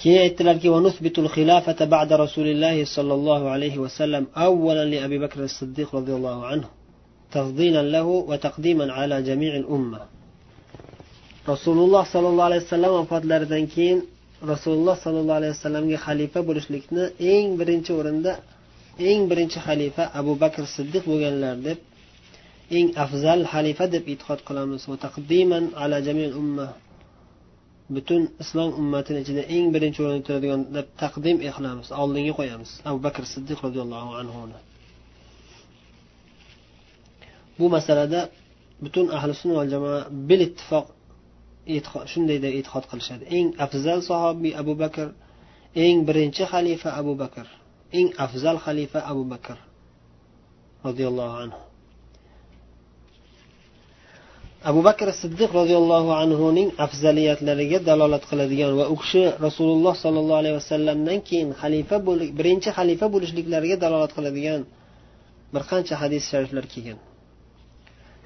keyin aytdilarki بعد رسول الله صلى الله عليه وسلم أولا لأبي بكر الصديق رضي الله عنه تفضيلا له وتقديما على جميع الأمة رسول الله صلى الله عليه وسلم وفضلaridan keyin rasululloh sollallohu alayhi vasallamga xalifa bo'lishlikni eng birinchi o'rinda eng birinchi xalifa abu bakr siddiq bo'lganlar deb eng afzal xalifa deb e'tiqod qilamiz Butun islom ummatini ichida eng birinchi o'rinda turadigan deb taqdim qilamiz oldinga qo'yamiz. Abu bakr siddiq roziyallohu anhuni bu masalada butun ahli sunna va jamoa bil ittifoq shunday deb e'tiqod qilishadi. Eng afzal sahobiy abu bakr eng birinchi xalifa abu bakr eng afzal xalifa abu bakr roziyallohu anhu. Abu bakr siddiq roziyallohu anhuning afzaliyatlariga dalolat qiladigan va u kishi rasululloh sollallohu alayhi vasallamdan keyin xalifa birinchi xalifa bo'lishliklariga dalolat qiladigan bir qancha hadis shariflar kelgan.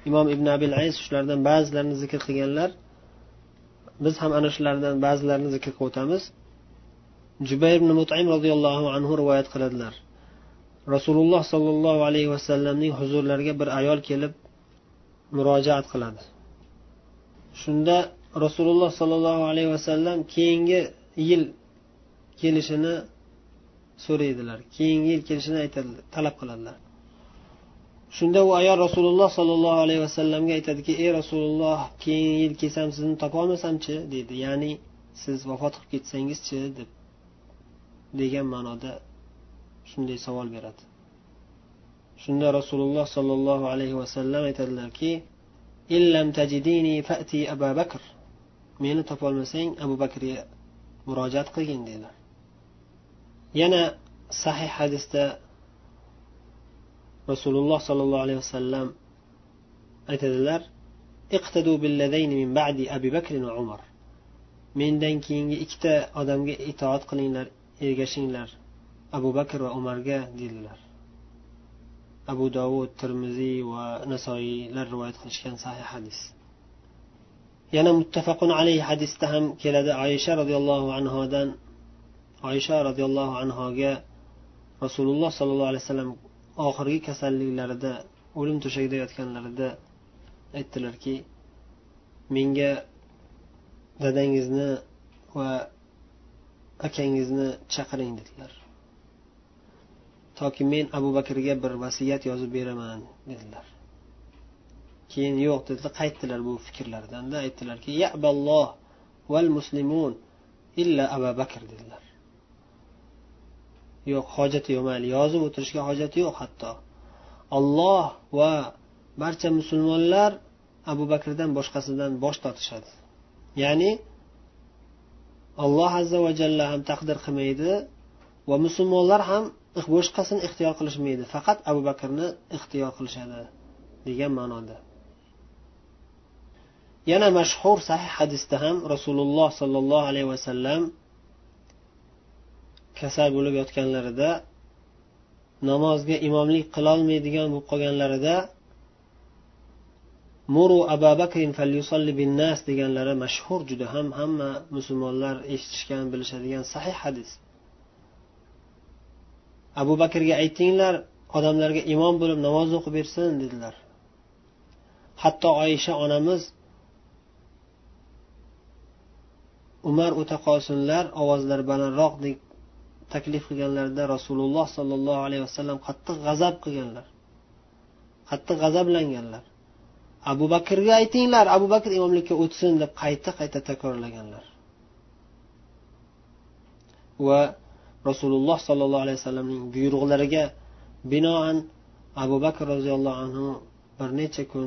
Imom ibn abil ays shulardan ba'zilarini zikr qilganlar. Biz ham ana shulardan ba'zilarini zikr qilib o'tamiz. Jubayr ibn mutim roziyallohu anhu rivoyat qiladilar. Rasululloh sollallohu alayhi vasallamning huzurlariga bir ayol kelib murojaat qiladi. Shunda rasululloh sollallohu alayhi vasallam keyingi yil kelishini so'raydilar. Keyingi yil kelishini aytadilar talab qiladilar. Shunda u ayol rasululloh sollallohu alayhi vasallamga aytadiki ey rasululloh keyingi yil kelsam sizni topolmasamchi? deydi. Ya'ni siz vafot qilib ketsangizchi? deb degan ma'noda shunday savol beradi. Shunda rasululloh sollallohu alayhi vasallam aytadilarki illam tajidini fati abu bakr. Meni topolmasang abu bakrga murojaat qilgin dedi. Yana sahih hadisda rasululloh sollallohu alayhi vasallam aytadilar iqtadu min ba'di abi bakr va umar. Mendan keyingi ikkita odamga itoat qilinglar ergashinglar abu bakr va umarga dedilar. Abu dovud termiziy va nasoiylar rivoyat qilishgan sahih hadis. Yana muttafaqun alayhi hadisda ham keladi. Oysha roziyallohu anhodan oysha roziyallohu anhoga rasululloh sollallohu alayhi vasallam oxirgi kasalliklarida o'lim to'shagida yotganlarida aytdilarki menga dadangizni va akangizni chaqiring dedilar. Toki men abu bakrga bir vasiyat yozib beraman dedilar. Keyin yo'q dedilar qaytdilar bu fikrlaridanda aytdilarki yaballoh val muslimun illa abu bakr dedilar. Yo'q hojati yo'q mayli yozib o'tirishga hojati yo'q hatto. Olloh va barcha musulmonlar abu bakrdan boshqasidan bosh tortishadi. Ya'ni alloh azza va jalla ham taqdir qilmaydi va musulmonlar ham boshqasini ixtiyor qilishmaydi faqat abu bakrni ixtiyor qilishadi degan ma'noda. Yana mashhur sahih hadisda ham rasululloh sollallohu alayhi vasallam kasal bo'lib yotganlarida namozga imomlik qilolmaydigan bo'lib qolganlarida muru abu bakrin nas deganlari mashhur juda ham hamma musulmonlar eshitishgan bilishadigan sahih hadis. Abu bakrga aytinglar odamlarga imom bo'lib namoz o'qib bersin dedilar. Hatto oysha onamiz umar o'ta qolsinlar ovozlari balandroq deb taklif qilganlarida rasululloh sollallohu alayhi vasallam qattiq g'azab qilganlar. Qattiq g'azablanganlar. Abu bakrga aytinglar abu bakr imomlikka o'tsin deb qayta qayta takrorlaganlar. Va rasululloh sollallohu alayhi vasallamning buyruqlariga binoan abu bakr roziyallohu anhu bir necha kun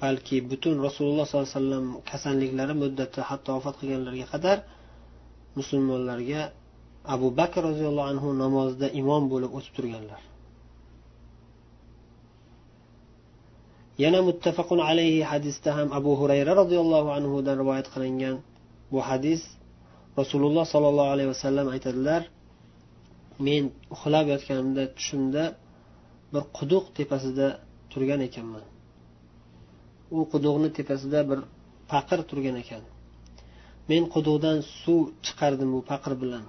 balki butun rasululloh sollallohu alayhi vasallam kasalliklari muddati hatto vafot qilganlariga qadar musulmonlarga abu bakr roziyallohu anhu namozda imom bo'lib o'tib turganlar. Yana muttafaqun alayhi hadisda ham abu hurayra roziyallohu anhudan rivoyat qilingan bu hadis rasululloh sollallohu alayhi vasallam aytadilar men uxlab yotganimda tushimda bir quduq tepasida turgan ekanman. U quduqni tepasida bir paqir turgan ekan. Men quduqdan suv chiqardim bu paqir bilan.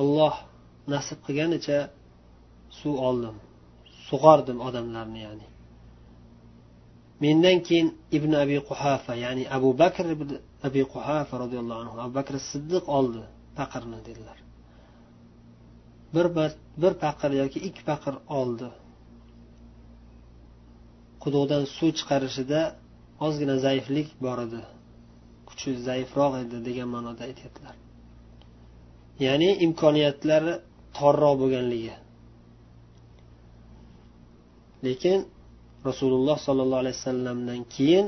Olloh nasib qilganicha suv oldim sug'ordim odamlarni ya'ni. Mendan keyin ibn abi quhafa ya'ni abu bakr ibn abi quhafa roziyallohu anhu abu bakr siddiq oldi paqirni dedilar. Bir bir paqir yoki ikki paqir oldi. Quduqdan suv chiqarishida ozgina zaiflik bor edi. Kuchi zaifroq edi degan ma'noda aytyaptilar. Ya'ni imkoniyatlari torroq bo'lganligi. Lekin rasululloh sollallohu alayhi vasallamdan keyin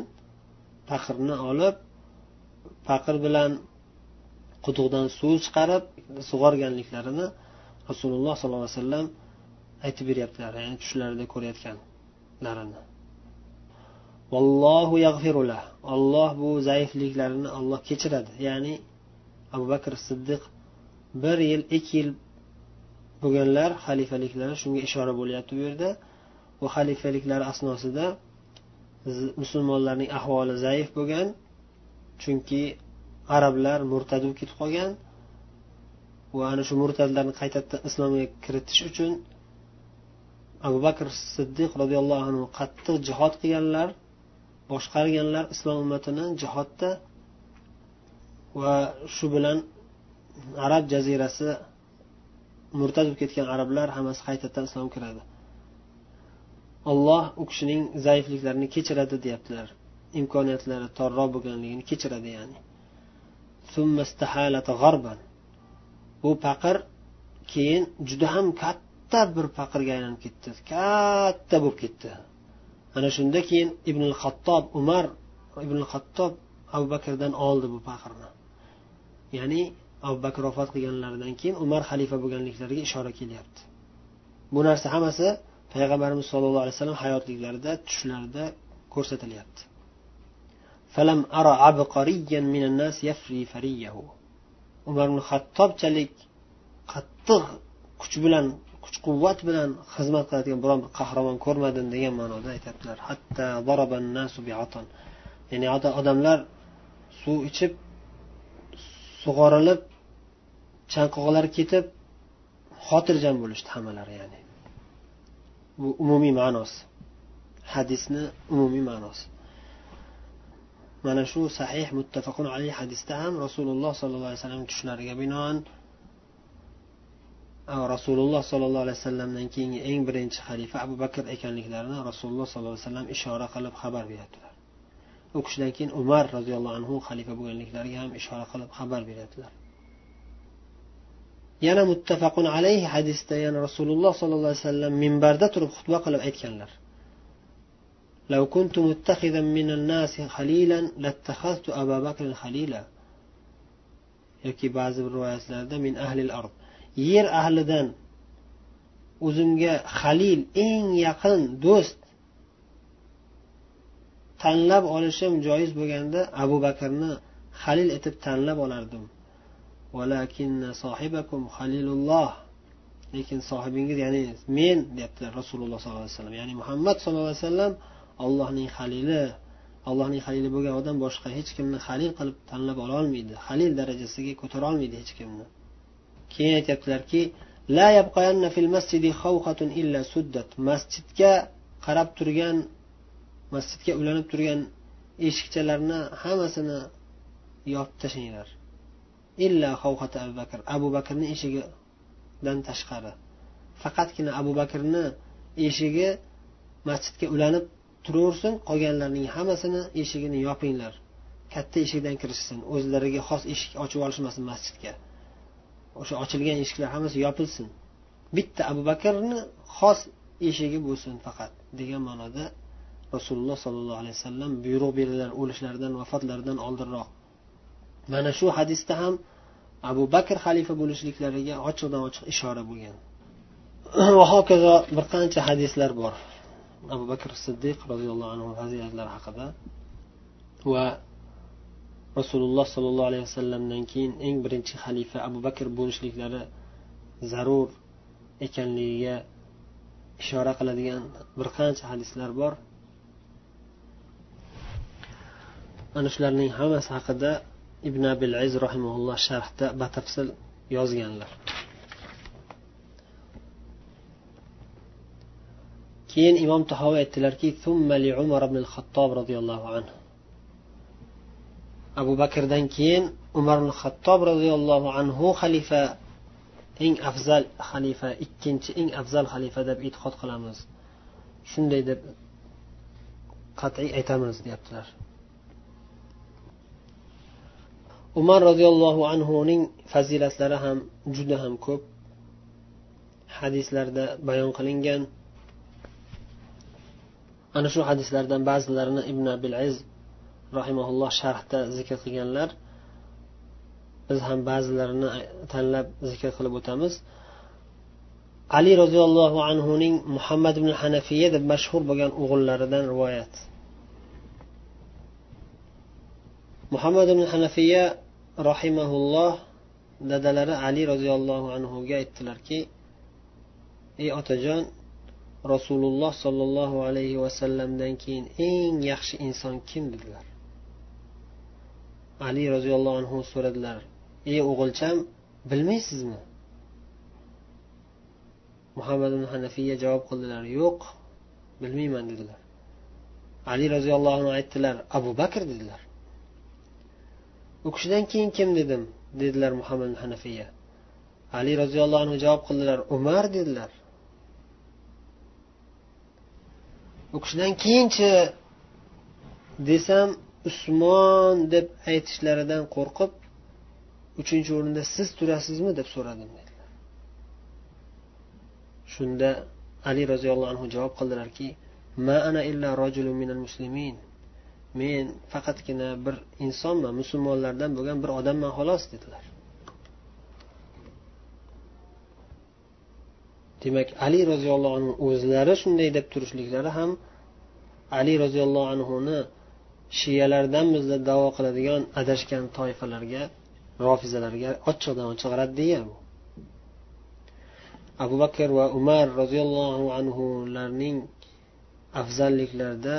paqirni olib faqir bilan quduqdan suv chiqarib sug'organliklarini rasululloh sollallohu alayhi vasallam aytib beryaptilar ya'ni tushlarida ko'rayotganlarini vallohu yag'firulah olloh bu zaifliklarini olloh kechiradi. Ya'ni abu bakr siddiq bir yil ikki yil bo'lganlar xalifaliklari shunga ishora bo'lyapti bu yerda. Bu xalifaliklari asnosida musulmonlarning ahvoli zaif bo'lgan chunki arablar murtad bo'lib ketib qolgan va ana shu murtadlarni qaytadan islomga kiritish uchun abu bakr siddiq roziyallohu anhu qattiq jihod qilganlar boshqarganlar islom ummatini jihodda va shu bilan arab jazirasi murtad bo'lib ketgan arablar hammasi qaytadan islomga kiradi. Alloh u kishining zaifliklarini kechiradi deyaptilar. Imkoniyatlari torroq bo'lganligini kechiradi ya'ni. Bu paqir keyin juda ham katta bir paqirga aylanib ketdi. Katta bo'lib ketdi. Ana shunda keyin ibn xattob umar ibn xattob abu bakrdan oldi bu paqirni ya'ni abu bakr vafot qilganlaridan keyin umar xalifa bo'lganliklariga ishora kelyapti. Bu narsa hammasi payg'ambarimiz sollallohu alayhi vasallam hayotliklarida tushlarida ko'rsatilyapti. falam ara abqariyan minan nas yafri fariyahu umar ibn hattobchalik qattiq kuch bilan kuch quvvat bilan xizmat qiladigan biron bir qahramon ko'rmadim degan ma'noda aytyaptilar. Hatto ya'ni odamlar suv ichib sug'orilib chanqoqlar ketib xotirjam bo'lishdi hammalari ya'ni. Bu umumiy ma'nosi. Hadisni umumiy ma'nosi. Mana shu sahih muttafaqun alayhi hadisda ham rasululloh sollallohu alayhi vasallam tushlariga binoan rasululloh sollallohu alayhi vasallamdan keyingi eng birinchi xalifa abu bakr ekanliklarini rasululloh sollallohu alayhi vasallam ishora qilib xabar beryaptilar. U kishidan keyin umar roziyallohu anhu xalifa bo'lganliklariga ham ishora qilib xabar beryaptilar. Yana muttafaqun alayhi hadisda yana rasululloh sollallohu alayhi vasallam minbarda turib xutba qilib aytganlar. لو كنت متخذا من الناس خليلا لاتخذت أبا بكر خليلا yoki ba'zi bir rivoyatlarda min ahlil ard yer ahlidan o'zimga halil eng yaqin do'st tanlab olishim joiz bo'lganda abu bakrni halil etib tanlab olardim lekin sohibingiz ya'ni men deyaptilar rasululloh sollallohu alayhi vasallam ya'ni muhammad sallallohu alayhi vasallam allohning halili allohning halili bo'lgan odam boshqa hech kimni halil qilib tanlab ololmaydi halil darajasiga ko'tara olmaydi hech kimni. Keyin aytyaptilarki masjidga qarab turgan masjidga ulanib turgan eshikchalarni hammasini yopib tashlanglar. Illa xavxata abu bakr abu bakrni eshigidan tashqari. Faqatgina abu bakrni eshigi masjidga ulanib turaversin qolganlarning hammasini eshigini yopinglar. Katta eshikdan kirishsin o'zlariga xos eshik ochib olishmasin masjidga. O'sha ochilgan eshiklar hammasi yopilsin. Bitta abu bakrni xos eshigi bo'lsin faqat degan ma'noda rasululloh sollallohu alayhi vasallam buyruq berdilar o'lishlaridan vafotlaridan oldinroq. Mana shu hadisda ham abu bakr xalifa bo'lishliklariga ochiqdan ochiq ishora bo'lgan. Va hokazo bir qancha hadislar bor. Abu bakr siddiq roziyallohu anhu fazilatlari haqida va rasululloh sollallohu alayhi vasallamdan keyin eng birinchi xalifa abu bakr bo'lishliklari zarur ekanligiga ishora qiladigan bir qancha hadislar bor. Ana shularning hammasi haqida ibn abil iz rahimaulloh sharhda batafsil yozganlar. Keyin imom tahoviy aytdilarki umar ibn xattob roziyallohu anhu. Abu bakrdan keyin umar ibn xattob roziyallohu anhu xalifa eng afzal xalifa ikkinchi eng afzal xalifa deb e'tiqod qilamiz. Shunday deb qat'iy aytamiz deyaptilar. Umar roziyallohu anhuning fazilatlari ham juda ham ko'p. Hadislarda bayon qilingan. Ana shu hadislardan ba'zilarini ibn abil iz rahimaulloh sharhda zikr qilganlar. Biz ham ba'zilarini tanlab zikr qilib o'tamiz. Ali roziyallohu anhuning muhammad ibn hanafiya deb mashhur bo'lgan o'g'illaridan rivoyat. Muhammad ibn hanafiya rahimaulloh dadalari ali roziyallohu anhuga aytdilarki ey otajon rasululloh sollallohu alayhi vasallamdan keyin eng yaxshi inson kim dedilar? Ali roziyallohu anhu so'radilar ey o'g'ilcham bilmaysizmi? Muhammad ibn hanafiya javob qildilar yo'q bilmayman dedilar. Ali roziyallohu anhu aytdilar abu bakr dedilar. U kishidan keyin kim dedim? dedilar muhammad ibn hanafiya. Ali roziyallohu anhu javob qildilar umar dedilar. U kishidan keyinchi desam usmon deb aytishlaridan qo'rqib uchinchi o'rinda siz turasizmi deb so'radim dedilar. Shunda ali roziyallohu anhu javob qildilarki ma ana illa rajulun minal muslimin. Men faqatgina bir insonman musulmonlardan bo'lgan bir odamman xolos dedilar. Demak ali roziyallohu anhu o'zlari shunday deb turishliklari ham ali roziyallohu anhuni shiyalardanmiz deb davo qiladigan adashgan toifalarga rofizalarga ochiqdan ochiq raddiya bu. Abu bakr va umar roziyallohu anhularning afzalliklarida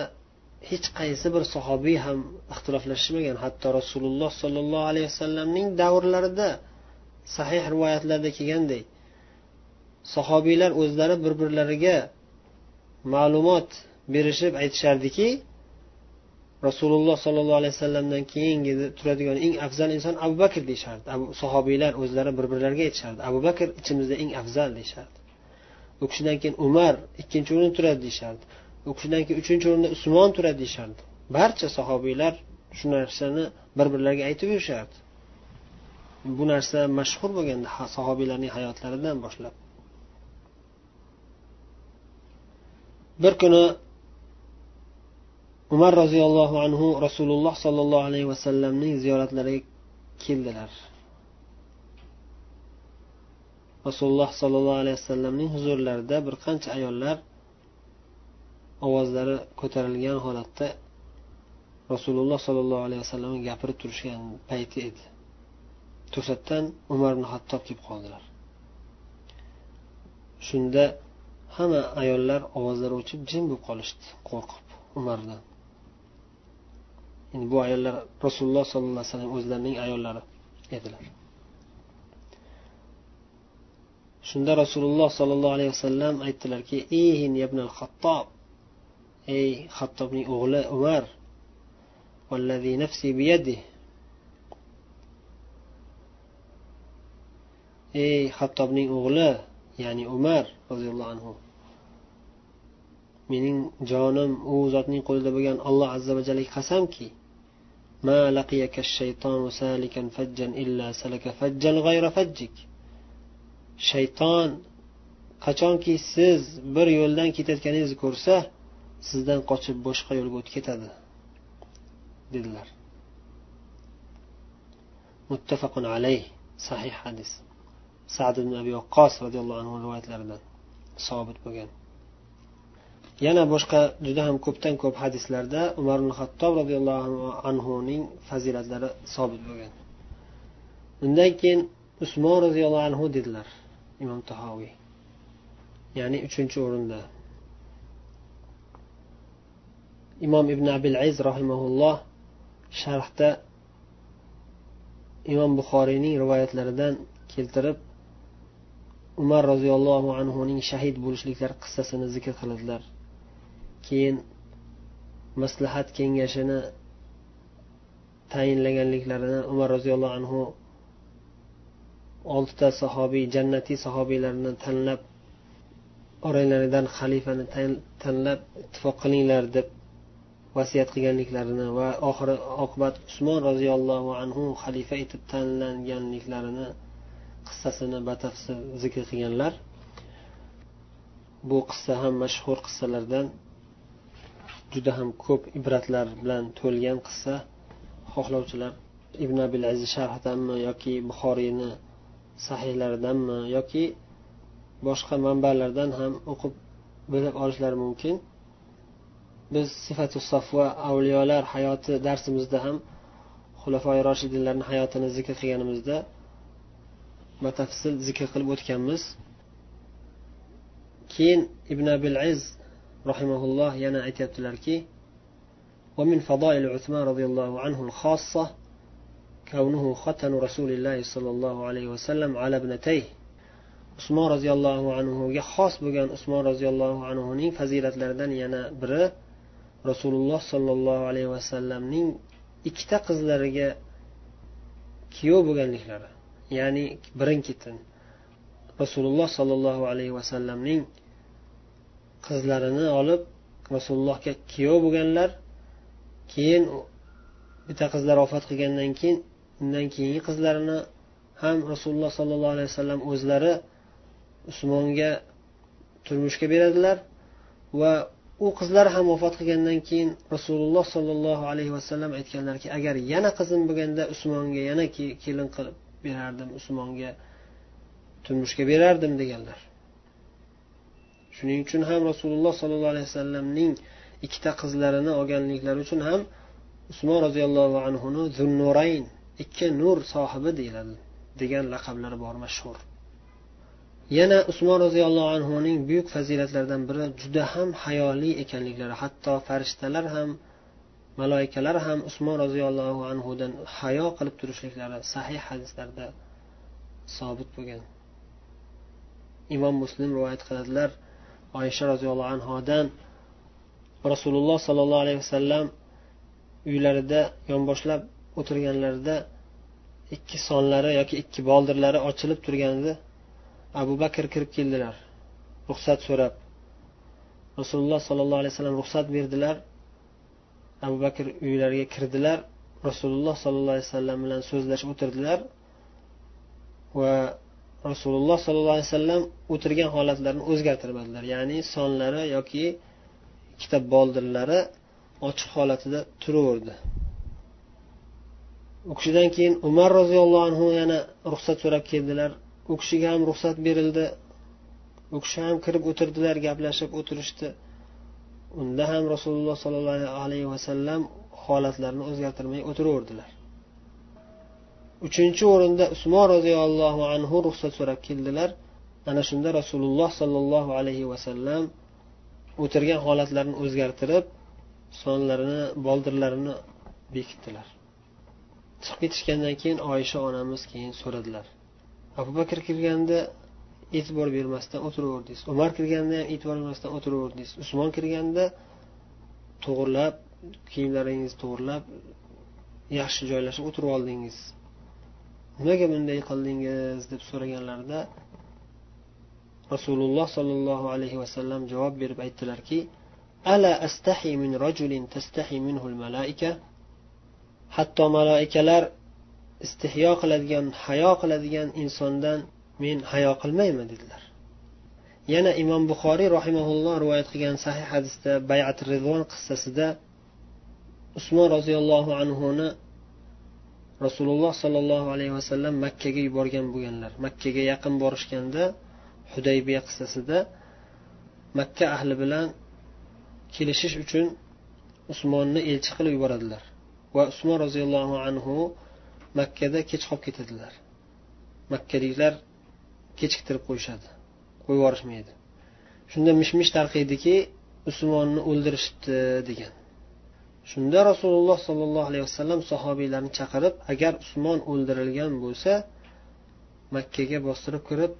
hech qaysi bir sahobiy ham ixtiloflashmagan. Hatto rasululloh sollallohu alayhi vasallamning davrlarida sahih rivoyatlarda kelgandek sahobiylar o'zlari bir birlariga ma'lumot berishib aytishardiki rasululloh sollallohu alayhi vasallamdan keyingi turadigan eng afzal inson abu bakr deyishardi. Abu sahobiylar o'zlari bir birlariga aytishardi. Abu bakr ichimizda eng afzal deyishardi. U kishidan keyin umar ikkinchi o'rinda turadi deyishardi. U kishidan keyin uchinchi o'rinda usmon turadi deyishardi. Barcha sahobiylar shu narsani bir birlariga aytib yurishardi. Bu narsa mashhur bo'lganda sahobiylarning hayotlaridan boshlab bir kuni umar roziyallohu anhu rasululloh sollallohu alayhi vasallamning ziyoratlariga keldilar. Rasululloh sollallohu alayhi vasallamning huzurlarida bir qancha ayollar ovozlari ko'tarilgan holatda rasululloh sollallohu alayhi vasallam gapirib turishgan payti edi. To'satdan umar ibn hattob kelib qoldilar. Shunda hamma ayollar ovozlari o'chib jim bo'lib qolishdi qo'rqib umardan. Endi bu ayollar rasululloh sollallohu alayhi vasallam o'zlarining ayollari edilar. Shunda rasululloh sollallohu alayhi vasallam aytdilarki xattob ey xattobning o'g'li umar ey xattobning o'g'li ya'ni umar roziyallohu anhu mening jonim u zotning qo'lida bo'lgan alloh azza vajalga qasamki shayton qachonki siz bir yo'ldan ketayotganingizni ko'rsa sizdan qochib boshqa yo'lga o'tib ketadi dedilar. Muttafaqun alayh sahih hadis. Sad ibn abi vaqqos roziyallohu anhu rivoyatlaridan sobit bo'lgan. Yana boshqa juda ham ko'pdan ko'p hadislarda umar ibn hattob roziyallohu anhuning fazilatlari sobit bo'lgan. Undan keyin usmon roziyallohu anhu dedilar imom tahoviy. Ya'ni uchinchi o'rinda. Imom ibn abil aziz rahimaulloh sharhda imom buxoriyning rivoyatlaridan keltirib umar roziyallohu anhuning shahid bo'lishliklari qissasini zikr qiladilar. Keyin maslahat kengashini tayinlaganliklarini umar roziyallohu anhu oltita sahobiy jannatiy sahobiylarni tanlab oralaridan xalifani tanlab ittifoq qilinglar deb vasiyat qilganliklarini va oxiri oqibat usmon roziyallohu anhu xalifa etib tanlanganliklarini qissasini batafsil zikr qilganlar. Bu qissa ham mashhur qissalardan juda ham ko'p ibratlar bilan to'lgan qissa xohlovchilar ibn abil aziz sharhidanmi yoki buxoriyni sahihlaridanmi yoki boshqa manbalardan ham o'qib bilib olishlari mumkin. Biz sifatu safva avliyolar hayoti darsimizda ham xulafoi roshidinlarni hayotini zikr qilganimizda batafsil zikr qilib o'tganmiz. Keyin ibn abil iz rahimaulloh yana aytyaptilarki ومن فضائل عثمان رضي الله عنه الخاصة كونه ختن رسول الله صلى الله عليه وسلم على ابنتيه usmon roziyallohu anhuga xos bo'lgan usmon roziyallohu anhuning fazilatlaridan yana biri rasululloh sollallohu alayhi vasallamning ikkita qizlariga kuyov bo'lganliklari ya'ni birin ketin rasululloh sollallohu alayhi vasallamning qizlarini olib rasulullohga kuyov bo'lganlar. Keyin bitta qizlar vafot qilgandan keyin undan keyingi qizlarini ham rasululloh sollallohu alayhi vasallam o'zlari usmonga turmushga beradilar va u qizlar ham vafot qilgandan keyin rasululloh sollallohu alayhi vasallam aytganlarki agar yana qizim bo'lganda usmonga yana kelin qilib berardim usmonga turmushga berardim deganlar. Shuning uchun ham rasululloh sollallohu alayhi vasallamning ikkita qizlarini olganliklari uchun ham usmon roziyallohu anhuni zunnurayn ikki nur sohibi deyiladi degan laqablari bor mashhur. Yana usmon roziyallohu anhuning buyuk fazilatlaridan biri juda ham hayoli ekanliklari hatto farishtalar ham maloikalar ham usmon roziyallohu anhudan hayo qilib turishliklari sahih hadislarda sobit bo'lgan. Imom muslim rivoyat qiladilar oysha roziyallohu anhodan rasululloh sollallohu alayhi vasallam uylarida yonboshlab o'tirganlarida ikki sonlari yoki ikki boldirlari ochilib turganida abu bakr kirib keldilar ruxsat so'rab. Rasululloh sollallohu alayhi vasallam ruxsat berdilar. Abu bakr uylariga kirdilar. Rasululloh sollallohu alayhi vasallam bilan so'zlashib o'tirdilar. Va rasululloh sollallohu alayhi vasallam o'tirgan holatlarini o'zgartirmadilar. Ya'ni sonlari yoki ikkita boldirlari ochiq holatida turaverdi. U kishidan keyin umar roziyallohu anhu yana ruxsat so'rab keldilar. U kishiga ham ruxsat berildi. U kishi ham kirib o'tirdilar gaplashib o'tirishdi. Unda ham rasululloh sollallohu alayhi vasallam holatlarini o'zgartirmay o'tiraverdilar. Uchinchi o'rinda usmon roziyallohu anhu ruxsat so'rab keldilar. Ana shunda rasululloh sollallohu alayhi vasallam o'tirgan holatlarini o'zgartirib sonlarini boldirlarini bekitdilar. Chiqib ketishgandan keyin oyisha onamiz keyin so'radilar. Abu bakr kirganda e'tibor bermasdan o'tiraverdingiz. Umar kirganda ham e'tibor bermasdan o'tiraverdingiz. Usmon kirganda to'g'irlab kiyimlaringizni to'g'irlab yaxshi joylashib o'tirib oldingiz. Nimaga bunday qildingiz deb so'raganlarida rasululloh sollallohu alayhi vasallam javob berib aytdilarki ala astahi min rajulin tastahi minhul malaika hatto malaikalar istihyo qiladigan hayo qiladigan insondan men hayo qilmayman dedilar. Yana imom buxoriy rahimaulloh rivoyat qilgan sahih hadisda bayat rizvon qissasida usmon roziyallohu anhuni rasululloh sollallohu alayhi vasallam makkaga yuborgan bo'lganlar. Makkaga yaqin borishganda hudaybiya qissasida makka ahli bilan kelishish uchun usmonni elchi qilib yuboradilar. Va usmon roziyallohu anhu makkada kech qolib ketadilar. Makkaliklar kechiktirib qo'yishadi qo'yib yuborishmaydi. Shunda mish mish tarqaydiki usmonni o'ldirishibdi degan. Shunda rasululloh sollallohu alayhi vasallam sahobiylarni chaqirib agar usmon o'ldirilgan bo'lsa makkaga bostirib kirib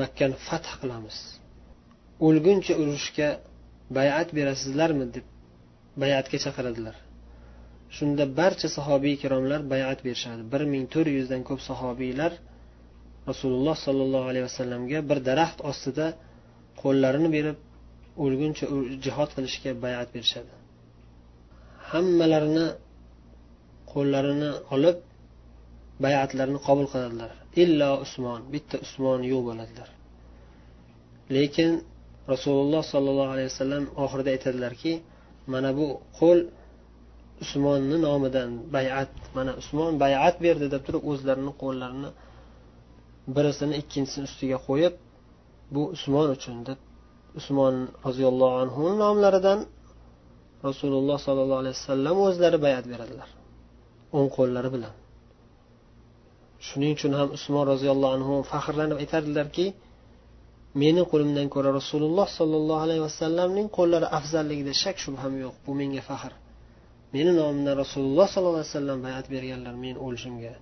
makkani fath qilamiz. O'lguncha urushga bayat berasizlarmi deb bayatga chaqiradilar. Shunda barcha sahobiy ikromlar bayat berishadi. Bir ming to'rt yuzdan ko'p sahobiylar rasululloh sollallohu alayhi vasallamga bir daraxt ostida qo'llarini berib o'lguncha jihod qilishga bayat berishadi. Hammalarini qo'llarini olib bayatlarini qabul qiladilar. Illo usmon bitta usmon yo'q bo'ladilar. Lekin rasululloh sollallohu alayhi vasallam oxirida aytadilarki mana bu qo'l usmonni nomidan bayat mana usmon bayat berdi deb turib o'zlarini qo'llarini birisini ikkinchisini ustiga qo'yib bu usmon uchun deb usmon roziyallohu anhu nomlaridan rasululloh sollallohu alayhi vasallam o'zlari bayat beradilar. O'ng qo'llari bilan. Shuning uchun ham usmon roziyallohu anhu faxrlanib aytardilarki meni qo'limdan ko'ra rasululloh sollallohu alayhi vasallamning qo'llari afzalligida shak shubham yo'q. Bu menga faxr. Meni nomimdan rasululloh sollallohu alayhi vasallam bayat berganlar men o'lishimga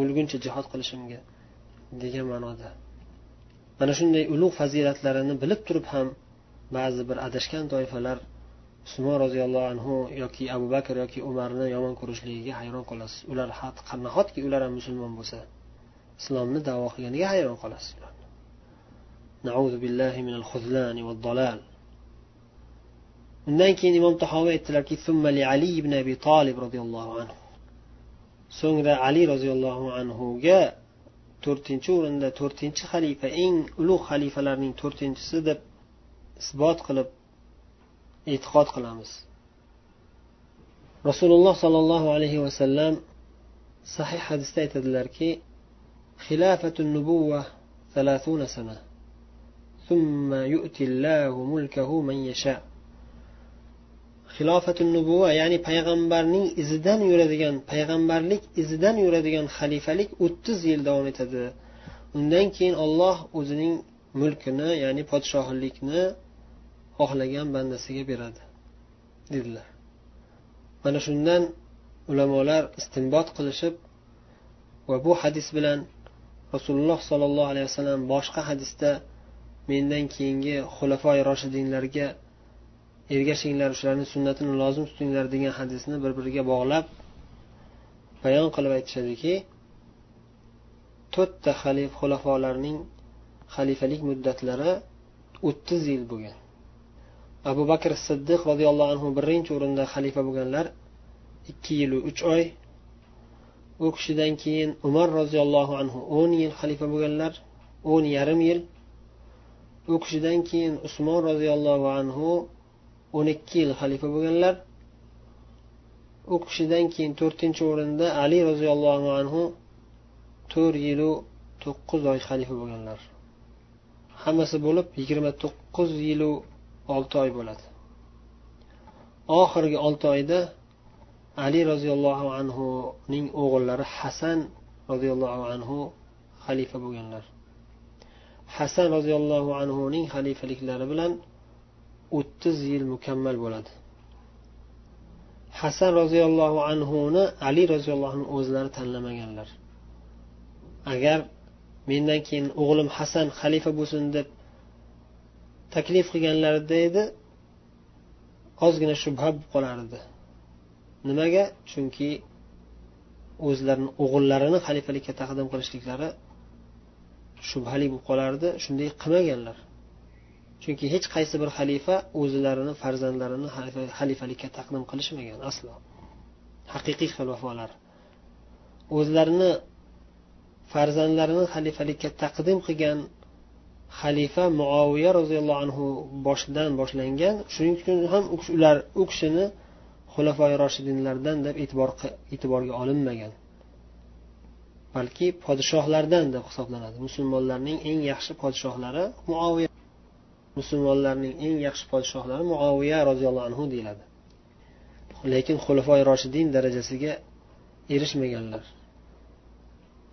o'lguncha jihod qilishimga degan ma'noda. Mana shunday ulug' fazilatlarini bilib turib ham ba'zi bir adashgan toifalar usmon roziyallohu anhu yoki abu bakr yoki umarni yomon ko'rishligiga hayron qolasiz. Ular nahotki ular ham musulmon bo'lsa islomni davo qilganiga hayron qolasiz. Undan keyin imom tahoviy aytdilarki ali ibn abi tolib roziyallohu anhu. So'ngra ali roziyallohu anhuga to'rtinchi o'rinda to'rtinchi xalifa eng ulug' xalifalarning to'rtinchisi deb isbot qilib e'tiqod qilamiz rasululloh sollallohu alayhi vasallam sahih hadisda aytadilarki خلافة النبوة ثلاثون سنة ثم يؤتي الله ملكه من يشاء xilofatu nubuva ya'ni payg'ambarning izidan yuradigan payg'ambarlik izidan yuradigan xalifalik o'ttiz yil davom etadi undan keyin olloh o'zining mulkini ya'ni podshohlikni xohlagan bandasiga beradi dedilar. Mana shundan ulamolar istinbot qilishib va bu hadis bilan rasululloh sollallohu alayhi vasallam boshqa hadisda mendan keyingi xulafoi roshidinlarga ergashinglar shularni sunnatini lozim tutinglar degan hadisni bir biriga bog'lab bayon qilib aytishadiki to'rtta xalif xulafolarning xalifalik muddatlari o'ttiz yil bo'lgan. Abu bakr siddiq roziyallohu anhu birinchi o'rinda xalifa bo'lganlar. Ikki yilu uch oy. U kishidan keyin umar roziyallohu anhu o'n yil xalifa bo'lganlar o'n yarim yil. U kishidan keyin usmon roziyallohu anhu o'n ikki yil xalifa bo'lganlar. U kishidan keyin to'rtinchi o'rinda ali roziyallohu anhu to'rt yilu to'qqiz oy xalifa bo'lganlar. Hammasi bo'lib yigirma to'qqiz yilu olti oy bo'ladi. Oxirgi olti oyda ali roziyallohu anhuning o'g'illari hasan roziyallohu anhu xalifa bo'lganlar. Hasan roziyallohu anhuning xalifaliklari bilan o'ttiz yil mukammal bo'ladi. Hasan roziyallohu anhuni ali roziyallohu anhu o'zlari tanlamaganlar. Agar mendan keyin o'g'lim hasan xalifa bo'lsin deb taklif qilganlarida edi. Ozgina shubha bo'lib qolardi. Nimaga? Chunki o'zlarini o'g'illarini xalifalikka taqdim qilishliklari shubhali bo'lib qolardi. Shunday qilmaganlar. Chunki hech qaysi bir xalifa o'zlarini farzandlarini xalifalikka taqdim qilishmagan aslo. Haqiqiy xalifalar o'zlarini farzandlarini xalifalikka taqdim qilgan xalifa muoviya roziyallohu anhu boshidan boshlangan. Shuning uchun ham ular u kishini xulafoi roshidinlardan deb e'tibor e'tiborga olinmagan. Balki podshohlardan deb hisoblanadi. Musulmonlarning eng yaxshi podshohlari muoviya musulmonlarning eng yaxshi podshohlari muoviya roziyallohu anhu deyiladi. Lekin xulafoi roshidin darajasiga erishmaganlar.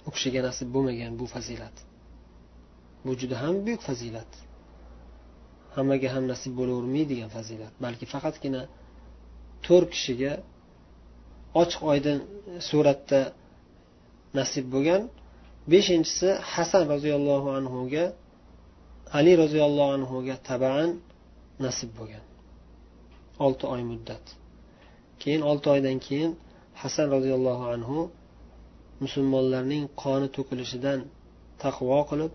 U kishiga nasib bo'lmagan bu fazilat. Bu juda ham buyuk fazilat. Hammaga ham nasib bo'lavermaydigan fazilat. Balki faqatgina to'rt kishiga ochiq oydin suratda nasib bo'lgan. Beshinchisi hasan roziyallohu anhuga ali roziyallohu anhuga tabaan nasib bo'lgan. Olti oy muddat. Keyin olti oydan keyin hasan roziyallohu anhu musulmonlarning qoni to'kilishidan taqvo qilib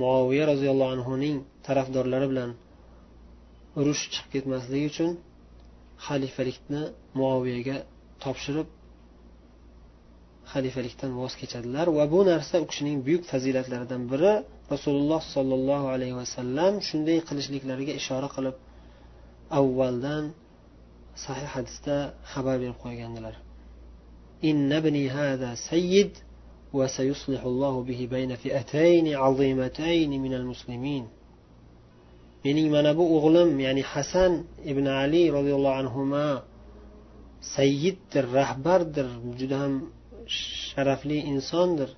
muoviya roziyallohu anhuning tarafdorlari bilan urush chiqib ketmasligi uchun xalifalikni muoviyaga topshirib xalifalikdan voz kechadilar. Va bu narsa u kishining buyuk fazilatlaridan biri. Rasululloh sollallohu alayhi vasallam shunday qilishliklariga ishora qilib avvaldan sahih hadisda xabar berib qo'ygandilar. إن ابني هذا سيد وسيصلح الله به بين فئتين عظيمتين من المسلمين mening mana bu o'g'lim ya'ni hasan ibn ali roziyallohu anhu sayyiddir rahbardir juda ham sharafli insondir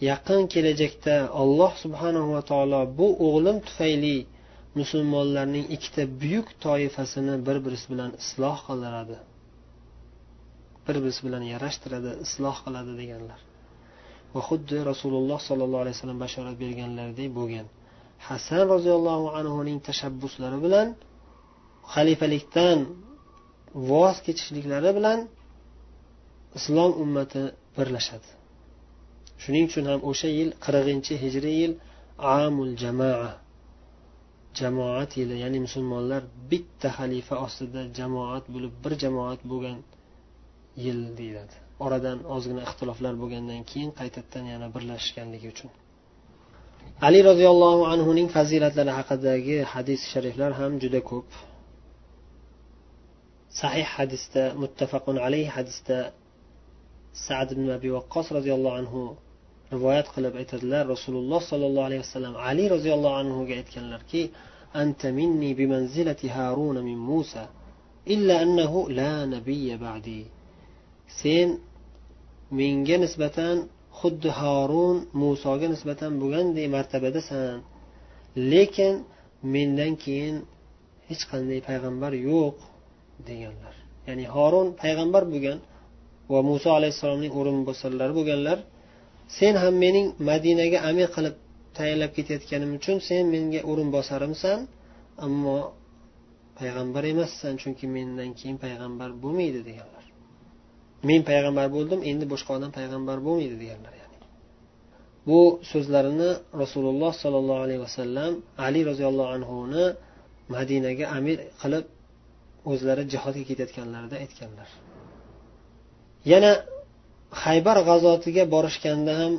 yaqin kelajakda alloh subhanahu va taolo bu o'g'lim tufayli musulmonlarning ikkita buyuk toifasini bir birisi bilan isloh qildiradi Bir birisi bilan yarashtiradi isloh qiladi deganlar. Va xuddi rasululloh sollallohu alayhi vasallam bashorat berganlaridek bo'lgan. Hasan roziyallohu anhuning tashabbuslari bilan xalifalikdan voz kechishliklari bilan islom ummati birlashadi. Shuning uchun ham o'sha yil qirqinchi hijriy yil amul jamoa jamoat yili ya'ni musulmonlar bitta xalifa ostida jamoat bo'lib bir jamoat bo'lgan yil deyiladi. Oradan ozgina ixtiloflar bo'lgandan keyin qaytadan yana birlashganligi uchun. Ali roziyallohu anhuning fazilatlari haqidagi hadis shariflar ham juda ko'p. Sahih hadisda muttafaqun alayhi hadisda sad ibn abi vaqqos roziyallohu anhu rivoyat qilib aytadilar. Rasululloh sollallohu alayhi vasallam ali roziyallohu anhuga aytganlarki anta minni bimanzilati harun min musa illa annahu la nabiyya ba'di. Sen menga nisbatan xuddi horun musoga nisbatan bo'lganday martabadasan. Lekin mendan keyin hech qanday payg'ambar yo'q deganlar. Ya'ni horun payg'ambar bo'lgan va muso alayhissalomning o'rinbosarlari bo'lganlar sen ham mening madinaga amir qilib tayinlab ketayotganim uchun sen menga o'rinbosarimsan ammo payg'ambar emassan chunki mendan keyin payg'ambar bo'lmaydi deganlar. Men payg'ambar bo'ldim endi boshqa odam payg'ambar bo'lmaydi deganlar ya'ni. Bu so'zlarini rasululloh sollallohu alayhi vasallam ali roziyallohu anhuni madinaga amir qilib o'zlari jihodga ketayotganlarida aytganlar. Yana haybar g'azotiga borishganda ham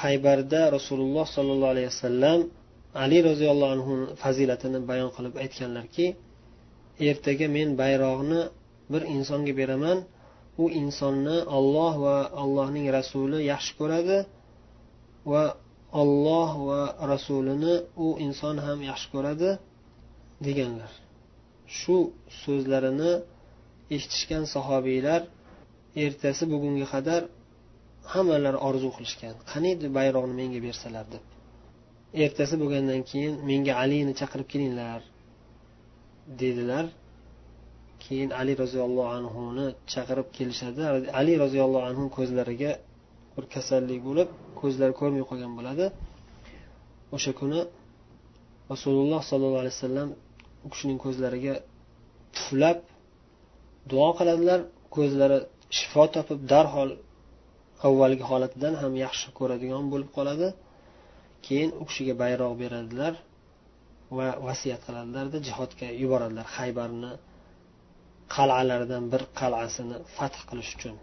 haybarda rasululloh sollallohu alayhi vasallam ali roziyallohu anhu fazilatini bayon qilib aytganlarki ertaga men bayroqni bir insonga beraman u insonni olloh va allohning rasuli yaxshi ko'radi va olloh va rasulini u inson ham yaxshi ko'radi deganlar. Shu so'zlarini eshitishgan sahobiylar ertasi bugunga qadar hammalari orzu qilishgan. Qaniydi bayroqni menga bersalar deb? Ertasi bo'lgandan keyin menga alini chaqirib kelinglar dedilar. Keyin ali roziyallohu anhuni chaqirib kelishadi. Ali roziyallohu anhu ko'zlariga bir kasallik bo'lib ko'zlari ko'rmay qolgan bo'ladi. O'sha kuni rasululloh sollallohu alayhi vasallam u kishining ko'zlariga puflab duo qiladilar. Ko'zlari shifo topib darhol avvalgi holatidan ham yaxshi ko'radigan bo'lib qoladi. Keyin u kishiga bayroq beradilar va vasiyat qiladilarda jihodga yuboradilar haybarni qal'alardan bir qal'asini fath qilish uchun.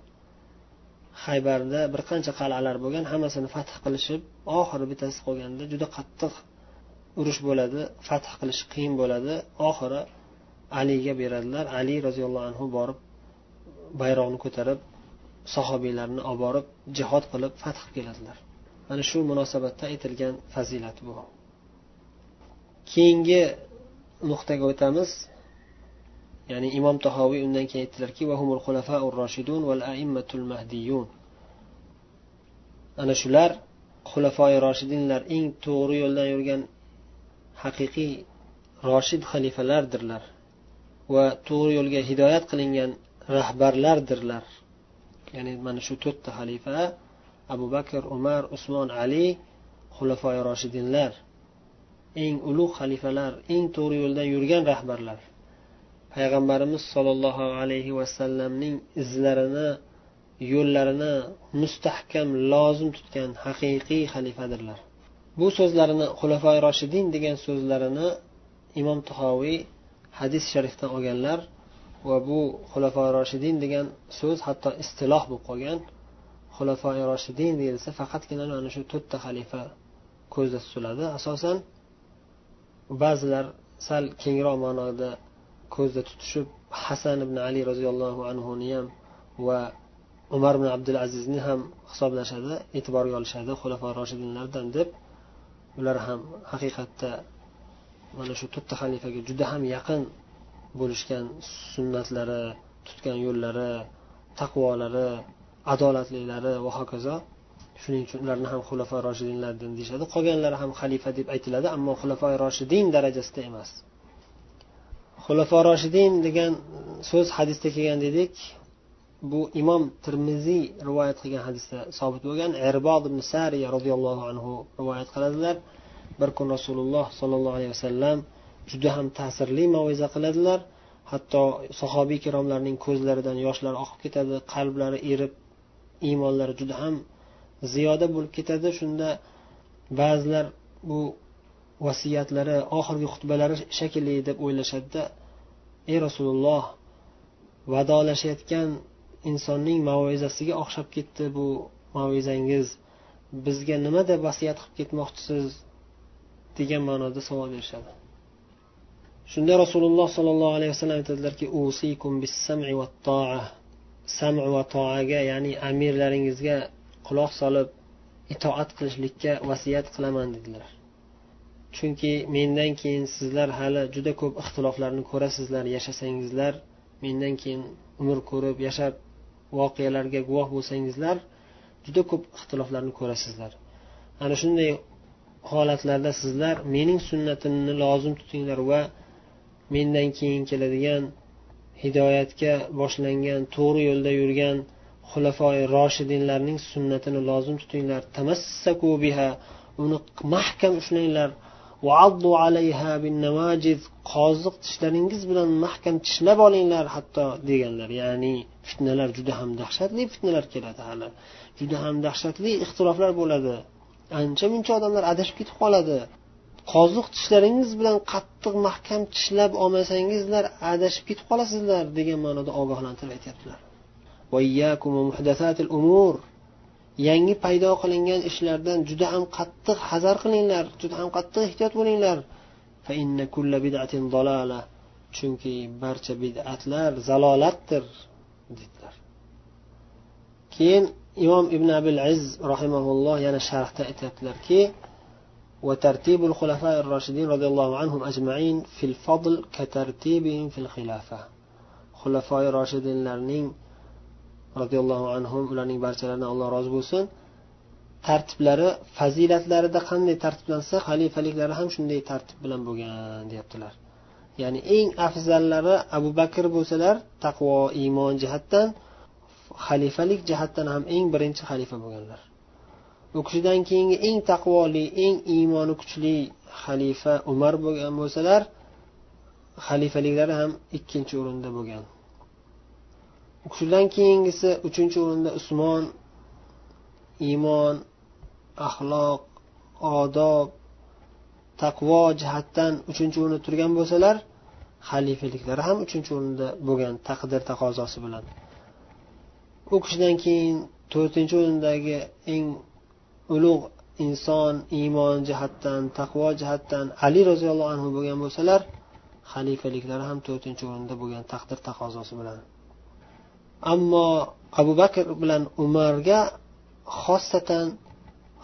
Haybarda bir qancha qal'alar bo'lgan hammasini fath qilishib oxiri bittasi qolganda juda qattiq urush bo'ladi fath qilish qiyin bo'ladi. Oxiri aliga beradilar. Ali roziyallohu anhu borib bayroqni ko'tarib sahobiylarni olib borib jihod qilib fath keladilar. Mana shu munosabatda aytilgan fazilat bu. Keyingi nuqtaga o'tamiz. Ya'ni imom tahoviy undan keyin aytdilarki ana shular xulafoi roshidinlar eng to'g'ri yo'ldan yurgan haqiqiy roshid xalifalardirlar va to'g'ri yo'lga hidoyat qilingan rahbarlardirlar. Ya'ni mana shu to'rtta xalifa abu bakr umar usmon ali xulafoi roshidinlar eng ulug' xalifalar eng to'g'ri yo'ldan yurgan rahbarlar. Payg'ambarimiz sollallohu alayhi vasallamning izlarini yo'llarini mustahkam lozim tutgan haqiqiy xalifadirlar. Bu so'zlarini xulafoi roshidin degan so'zlarini imom tahoviy hadis sharifdan olganlar va bu xulafoi roshidin degan so'z hatto istiloh bo'lib qolgan xulafoi roshidin deyilsa faqatgina mana shu to'rtta xalifa ko'zda tutiladi. Asosan ba'zilar sal kengroq ma'noda ko'zda tutishib hasan ibn ali roziyallohu anhuni ham va umar ibn abdul azizni ham hisoblashadi e'tiborga olishadi xulafa roshidinlardan deb. Ular ham haqiqatda mana shu to'rtta xalifaga juda ham yaqin bo'lishgan sunnatlari tutgan yo'llari taqvolari adolatliklari va hokazo. Shuning uchun ularni ham xulafa roshidinlardan deyishadi. Qolganlari ham xalifa deb aytiladi ammo xulafa roshidin darajasida emas. Xulafo roshidin degan so'z hadisda kelgan dedik. Bu imom termiziy rivoyat qilgan hadisda sobit bo'lgan. Erbod ibn sariya roziyallohu anhu rivoyat qiladilar. Bir kun rasululloh sollallohu alayhi vasallam juda ham ta'sirli maviza qiladilar. Hatto sahobiy ikromlarning ko'zlaridan yoshlar oqib ketadi qalblari erib iymonlari juda ham ziyoda bo'lib ketadi. Shunda ba'zilar bu vasiyatlari oxirgi xutbalari shekilli deb o'ylashadida ey rasululloh vadolashayotgan insonning mavizasiga o'xshab ketdi bu mavizangiz bizga nima deb vasiyat qilib ketmoqchisiz? degan ma'noda savol berishadi. Shunda rasululloh sollallohu alayhi vasallam aytadilarki sam va toaga ya'ni amirlaringizga quloq solib itoat qilishlikka vasiyat qilaman dedilar. Chunki mendan keyin sizlar hali juda ko'p ixtiloflarni ko'rasizlar yashasangizlar mendan keyin umr ko'rib yashab voqealarga guvoh bo'lsangizlar juda ko'p ixtiloflarni ko'rasizlar. Ana shunday holatlarda sizlar mening sunnatimni lozim tutinglar va mendan keyin keladigan hidoyatga boshlangan to'g'ri yo'lda yurgan xulafoi roshidinlarning sunnatini lozim tutinglar. Tamassaku biha uni mahkam ushlanglar. Qoziq tishlaringiz bilan mahkam tishlab olinglar hatto deganlar. Ya'ni fitnalar juda ham dahshatli fitnalar keladi hali. Juda ham dahshatli ixtiloflar bo'ladi. Ancha muncha odamlar adashib ketib qoladi. Qoziq tishlaringiz bilan qattiq mahkam tishlab olmasangizlar adashib ketib qolasizlar degan ma'noda ogohlantirib aytyaptilar. yangi paydo qilingan ishlardan juda ham qattiq hazar qilinglar juda ham qattiq ehtiyot bo'linglar chunki barcha bid'atlar zalolatdir dedilar keyin imom ibn abil iz rahimaulloh yana sharhda aytyaptilarki وترتيب الخلفاء الراشدين رضي الله عنهم أجمعين في الفضل كترتيبهم في الخلافة خلفاء الراشدين لرنين roziyallohu anhu ularning barchalaridan alloh rozi bo'lsin. Tartiblari fazilatlarida qanday tartiblansa xalifaliklari ham shunday tartib bilan bo'lgan deyaptilar. Ya'ni eng afzallari abu bakr bo'lsalar taqvo iymon jihatdan xalifalik jihatdan ham eng birinchi xalifa bo'lganlar. U kishidan keyingi eng taqvoli eng iymoni kuchli xalifa umar bo'lgan bo'lsalar xalifaliklari ham ikkinchi o'rinda bo'lgan. U kishidan keyingisi uchinchi o'rinda usmon iymon axloq odob taqvo jihatdan uchinchi o'rinda turgan bo'lsalar xalifaliklari ham uchinchi o'rinda bo'lgan taqdir taqozosi bilan. U kishidan keyin to'rtinchi o'rindagi eng ulug' inson iymon jihatdan taqvo jihatdan ali roziyallohu anhu bo'lgan bo'lsalar xalifaliklari ham to'rtinchi o'rinda bo'lgan taqdir taqozosi bilan. Ammo abu bakr bilan umarga xosatan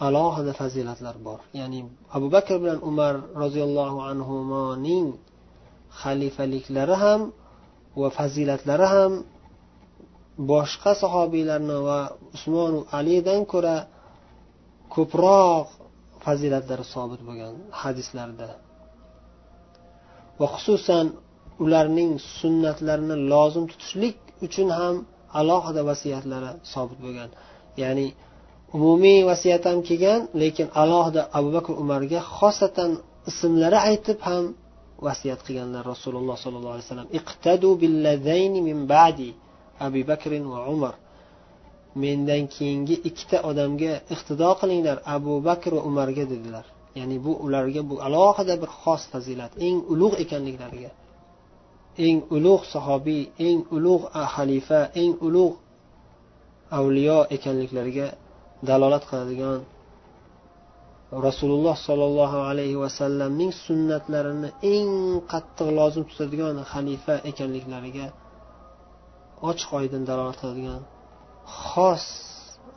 alohida fazilatlar bor. Ya'ni abu bakr bilan umar roziyallohu anhuning xalifaliklari ham va fazilatlari ham boshqa sahobiylarni va usmon alidan ko'ra ko'proq fazilatlari sobit bo'lgan hadislarda. Va xususan ularning sunnatlarini lozim tutishlik uchun ham alohida vasiyatlari sobit bo'lgan. Ya'ni umumiy vasiyat ham kelgan lekin alohida abu bakr umarga xosatan ismlari aytib ham vasiyat qilganlar rasululloh sollallohu alayhi vasallam. Iqtadu min ba'di abu bakr va umar. Mendan keyingi ikkita odamga iqtido qilinglar abu bakr va umarga dedilar. Ya'ni bu ularga bu alohida bir xos fazilat eng ulug' ekanliklariga. Eng ulug' sahobiy eng ulug' xalifa eng ulug' avliyo ekanliklariga dalolat qiladigan rasululloh sollallohu alayhi vasallamning sunnatlarini eng qattiq lozim tutadigan xalifa ekanliklariga ochiq oydin dalolat qiladigan xos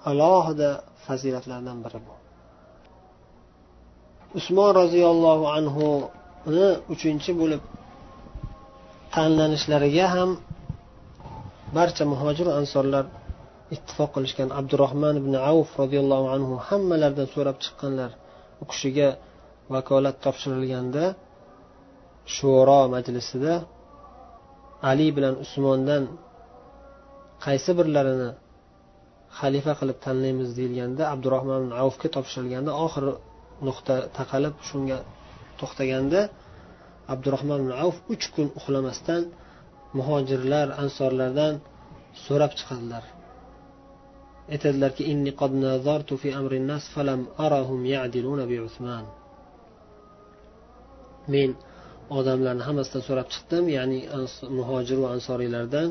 alohida fazilatlardan biri bu. Usmon roziyallohu anhuni uchinchi bo'lib tanlanishlariga ham barcha muhojir ansorlar ittifoq qilishgan abdurahmon ibn avf roziyallohu anhu hammalaridan so'rab chiqqanlar. U kishiga vakolat topshirilganda shuro majlisida ali bilan usmondan qaysi birlarini xalifa qilib tanlaymiz deyilganda abdurahmon avfga topshirilganda oxiri nuqta taqalib shunga to'xtaganda abdurahmon avf uch kun uxlamasdan muhojirlar ansorlardan so'rab chiqadilar. Aytadilarki inni qad nazartu fi amri nas falam arahum ya'diluna bi usman men odamlarni hammasidan so'rab chiqdim ya'ni muhojir va ansoriylardan.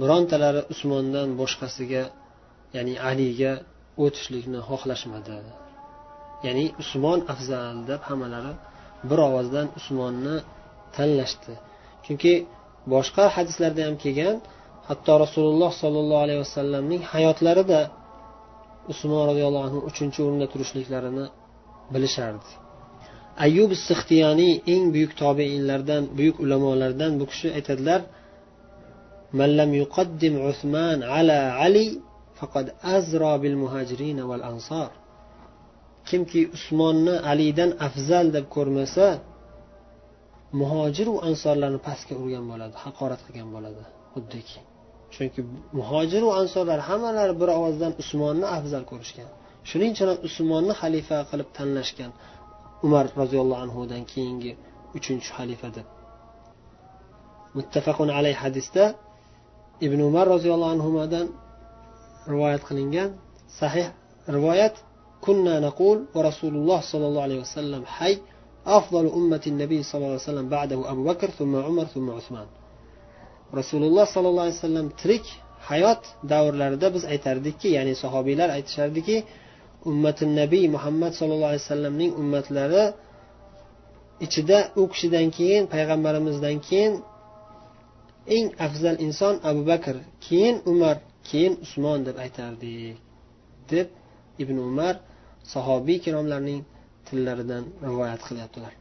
Birontalari usmondan boshqasiga ya'ni aliga o'tishlikni xohlashmadi. Ya'ni usmon afzal deb hammalari bir ovozdan usmonni tanlashdi. Chunki boshqa hadislarda ham kelgan hatto rasululloh sollallohu alayhi vasallamning hayotlarida usmon roziyallohu anhu uchinchi o'rinda turishliklarini bilishardi. Ayub sixtiyoniy eng buyuk tobeinlardan buyuk ulamolardan bu kishi aytadilar mallam yuqaddim usmon ala ali faqad azro bil muhajirin val ansor kimki usmonni alidan afzal deb ko'rmasa muhojiru ansorlarni pastga urgan bo'ladi haqorat qilgan bo'ladi xuddiki. Chunki muhojiru ansorlar hammalari bir ovozdan usmonni afzal ko'rishgan. Shuning uchun ham usmonni xalifa qilib tanlashgan umar roziyallohu anhudan keyingi uchinchi xalifa deb. Muttafaqun alay hadisda ibn umar roziyallohu anhudan rivoyat qilingan sahih rivoyat كنا نقول ورسول الله صلى الله عليه وسلم حي أفضل أمة النبي صلى الله عليه وسلم بعده أبو بكر ثم عمر ثم عثمان rasululloh sollallohu alayhi vasallam tirik hayot davrlarida biz aytardikki ya'ni sahobiylar aytishardiki ummati nabiy muhammad sallallohu alayhi vasallamning ummatlari ichida u kishidan keyin payg'ambarimizdan keyin eng afzal inson abu bakr keyin umar keyin usmon deb aytardik deb ibn umar sahobiy ikromlarning tillaridan rivoyat qilyaptilar.